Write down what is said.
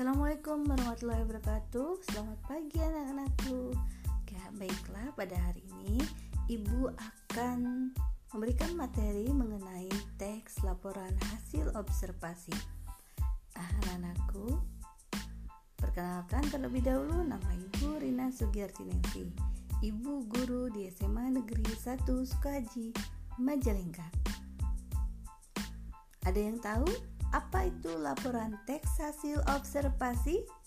Assalamualaikum warahmatullahi wabarakatuh. Selamat pagi anak-anakku. Ya, Baiklah pada hari ini Ibu akan memberikan materi mengenai teks laporan hasil observasi. Ah, Anak-anakku Perkenalkan terlebih dahulu nama Ibu Rina Sugiyartinengsi Ibu guru di SMA Negeri 1 Sukaji, Majalengka. Ada yang tahu apa itu laporan teks hasil observasi?